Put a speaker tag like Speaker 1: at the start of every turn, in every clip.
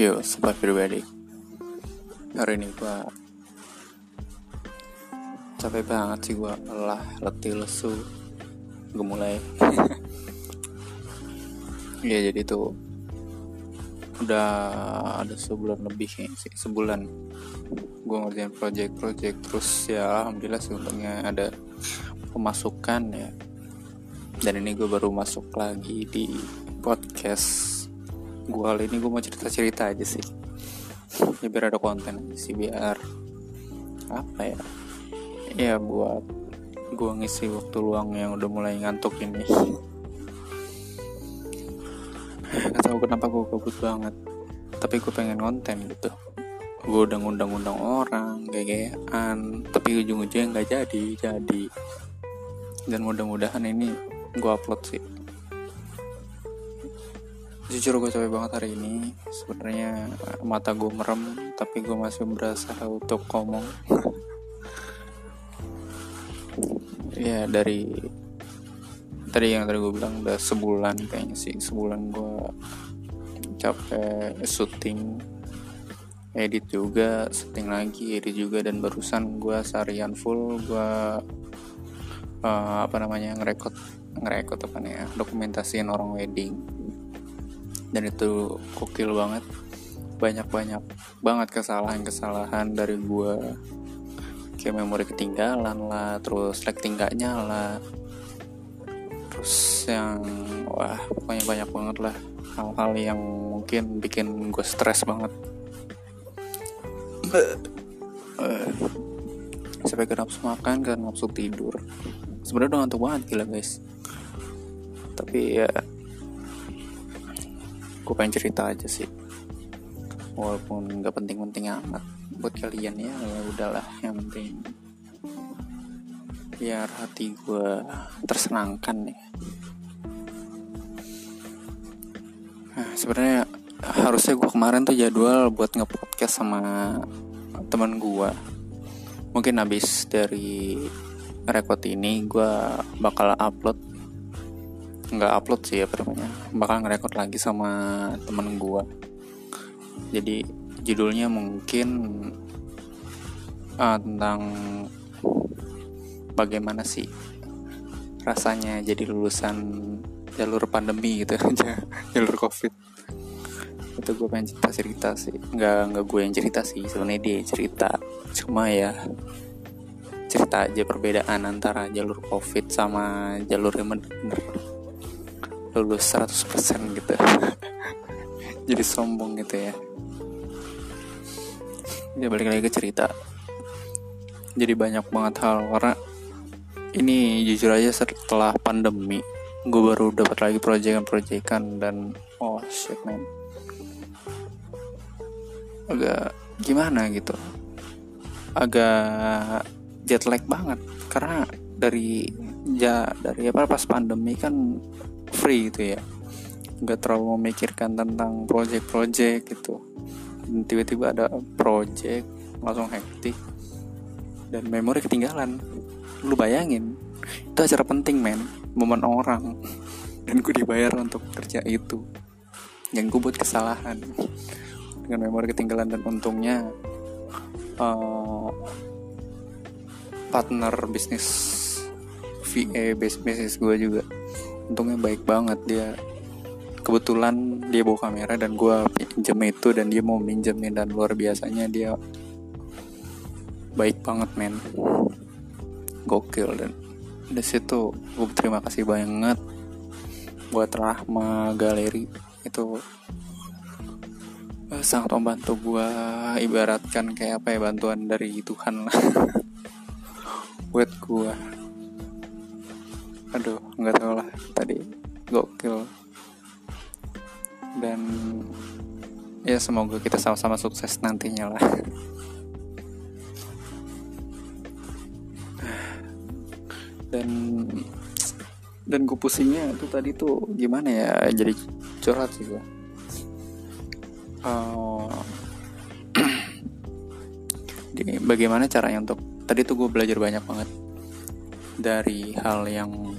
Speaker 1: Yo, sobat pribadi Hari ini gua Capek banget sih gua Lelah, letih, lesu Gue mulai. Ya jadi tuh Udah ada sebulan lebih sih Sebulan Gue ngerjain project-project. Terus ya Alhamdulillah untungnya ada Pemasukan ya. Dan ini gue baru masuk lagi di podcast gue kali ini gue mau cerita-cerita aja sih. Ya biar ada konten sih biar apa ya? Ya buat gue ngisi waktu luang yang udah mulai ngantuk ini. Gak tau kenapa gue gabut banget. Tapi gue pengen konten gitu. Gue udah ngundang-undang orang gegean. Tapi ujung-ujungnya nggak jadi jadi. Dan mudah-mudahan ini gue upload sih jujur gue capek banget hari ini. Sebenarnya mata gue merem tapi gue masih berusaha untuk ngomong. Ya dari tadi yang tadi gue bilang udah sebulan kayaknya sih. Sebulan gue capek syuting edit juga syuting lagi edit juga dan barusan gue seharian full gue uh, apa namanya ngerekod ngerekod apa nih ya dokumentasiin orang wedding dan itu kokil banget. Banyak-banyak banget kesalahan-kesalahan dari gue kayak memori ketinggalan lah terus lighting gak nyala terus yang wah pokoknya banyak banget lah hal-hal yang mungkin bikin gue stres banget. Sampai ke nafsu makan ke nafsu tidur. Sebenarnya udah ngantuk banget gila guys. Tapi ya gue pengen cerita aja sih. Walaupun nggak penting-penting amat buat kalian ya ya udahlah yang penting biar hati gue tersenangkan ya. Nah, sebenarnya harusnya gue kemarin tuh jadwal buat ngepodcast sama teman gue mungkin habis dari rekod ini gue bakal upload nggak upload sih ya namanya bakal ngerekord lagi sama temen gue jadi judulnya mungkin uh, tentang bagaimana sih rasanya jadi lulusan jalur pandemi gitu jalur covid. Itu gue pengen cerita cerita sih. Nggak nggak gue yang cerita sih sebenarnya dia cerita. Cuma ya cerita aja perbedaan antara jalur covid sama jalur yang bener-bener lulus 100% gitu. Jadi sombong gitu ya. Dia balik lagi ke cerita. Jadi banyak banget hal karena ini jujur aja setelah pandemi gue baru dapat lagi proyekan-proyekan dan oh shit man. Agak gimana gitu. Agak jet lag banget. Karena dari ya dari apa pas pandemi kan free gitu ya. Nggak terlalu memikirkan tentang project-project gitu. Dan tiba-tiba ada project langsung hektik dan memori ketinggalan. Lu bayangin itu acara penting men. Momen orang. Dan gue dibayar untuk kerja itu. Yang gue buat kesalahan. Dengan memori ketinggalan dan untungnya uh, partner bisnis VA bisnis gue juga untungnya baik banget. Dia kebetulan dia bawa kamera dan gue pinjem itu dan dia mau minjemin dan luar biasanya dia baik banget men. Gokil dan di situ gue terima kasih banget buat Rahma Galeri. Itu uh, sangat membantu gue ibaratkan kayak apa ya bantuan dari Tuhan lah. Buat gue aduh nggak tahu lah. Tadi gokil. Dan ya semoga kita sama-sama sukses nantinya lah. Dan dan gue pusingnya itu tadi tuh gimana ya? Jadi curhat sih gue uh, bagaimana caranya untuk tadi tuh gue belajar banyak banget dari hal yang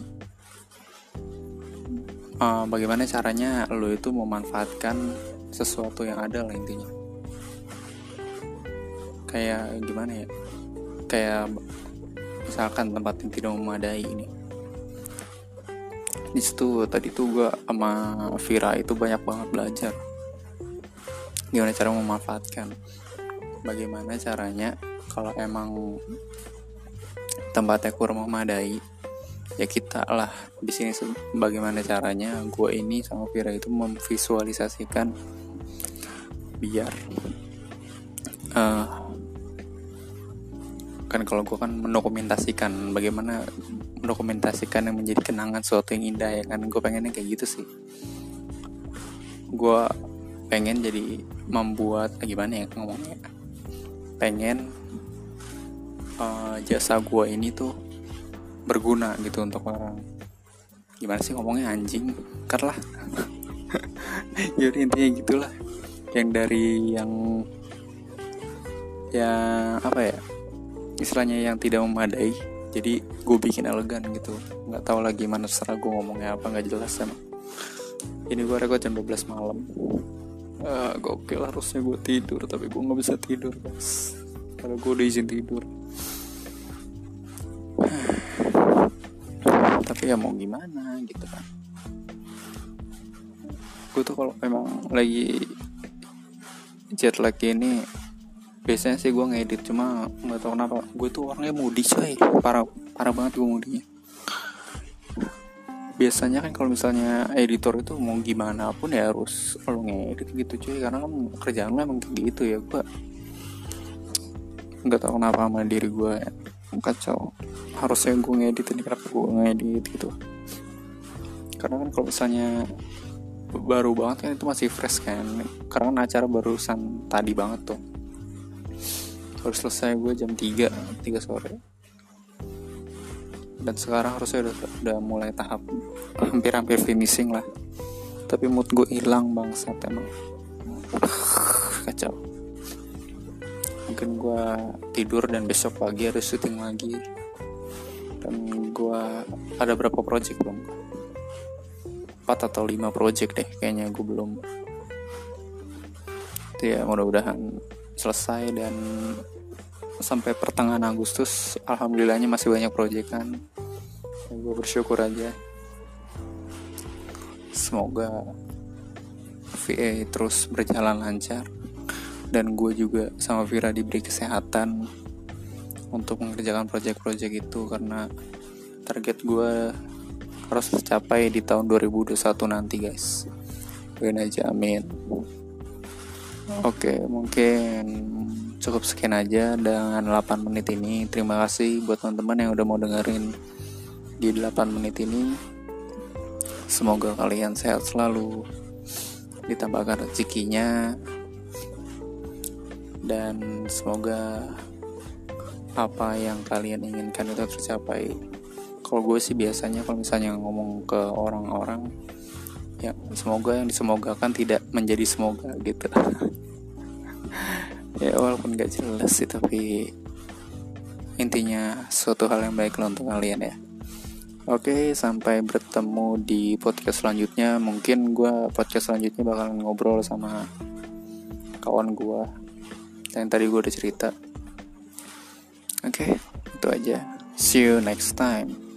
Speaker 1: uh, bagaimana caranya lo itu memanfaatkan sesuatu yang ada lah intinya? Kayak gimana ya? Kayak misalkan tempat yang tidak memadai ini. Di situ tadi tuh gue sama Vira itu banyak banget belajar. Gimana cara memanfaatkan? Bagaimana caranya kalau emang tempatnya kurang memadai ya kita lah di sini bagaimana caranya gue ini sama Vira itu memvisualisasikan biar uh, kan kalau gue kan mendokumentasikan bagaimana mendokumentasikan yang menjadi kenangan suatu yang indah ya kan gue pengennya kayak gitu sih. Gue pengen jadi membuat ah, gimana ya ngomongnya? Pengen uh, jasa gue ini tuh berguna gitu untuk orang. Gimana sih ngomongnya anjing? Karena jadi intinya gitulah. Yang dari yang yang apa ya? Istilahnya yang tidak memadai. Jadi gue bikin elegan gitu. Nggak tahu lagi mana serah gue ngomongnya apa nggak jelas emang. Ini gue rekod jam 12 malam. Uh, gokil harusnya gue tidur tapi gue nggak bisa tidur guys. Kalau gue udah izin tidur ya mau gimana? gitu kan. Gue tuh kalau emang lagi jet lag ini biasanya sih gue ngedit cuma nggak tahu kenapa gue tuh orangnya mudi coy. Parah parah banget gue mudinya biasanya kan kalau misalnya editor itu mau gimana pun ya harus lo ngedit gitu cuy karena kan kerjaan lo emang gitu ya gue nggak tahu kenapa sama diri gue ya. Kacau. Harusnya gue ngedit ini kenapa gue ngedit gitu? Karena kan kalau misalnya baru banget kan itu masih fresh kan. Karena kan acara barusan tadi banget tuh. Baru selesai gue jam 3 3 sore. Dan sekarang harusnya udah udah mulai tahap hampir-hampir finishing lah. Tapi mood gue hilang bangsat emang. Kacau mungkin gue tidur dan besok pagi harus syuting lagi. Dan gue ada berapa project belum 4 atau 5 project deh kayaknya gue belum. Itu ya mudah-mudahan selesai dan sampai pertengahan Agustus alhamdulillahnya masih banyak proyekan ya, gue bersyukur aja. Semoga VA terus berjalan lancar dan gue juga sama Vira diberi kesehatan untuk mengerjakan proyek-proyek itu karena target gue harus tercapai di tahun 2021 nanti guys doain aja amin Oke, mungkin cukup sekian aja dengan 8 menit ini. Terima kasih buat teman-teman yang udah mau dengerin di 8 menit ini. Semoga kalian sehat selalu, ditambahkan rezekinya, dan semoga apa yang kalian inginkan itu tercapai. Kalau gue sih biasanya kalau misalnya ngomong ke orang-orang, ya semoga yang disemogakan tidak menjadi semoga gitu. ya walaupun gak jelas sih tapi intinya suatu hal yang baik untuk kalian ya Oke, sampai bertemu di podcast selanjutnya. Mungkin gue podcast selanjutnya bakalan ngobrol sama kawan gue. Yang tadi gue udah cerita. Oke, itu aja. See you next time.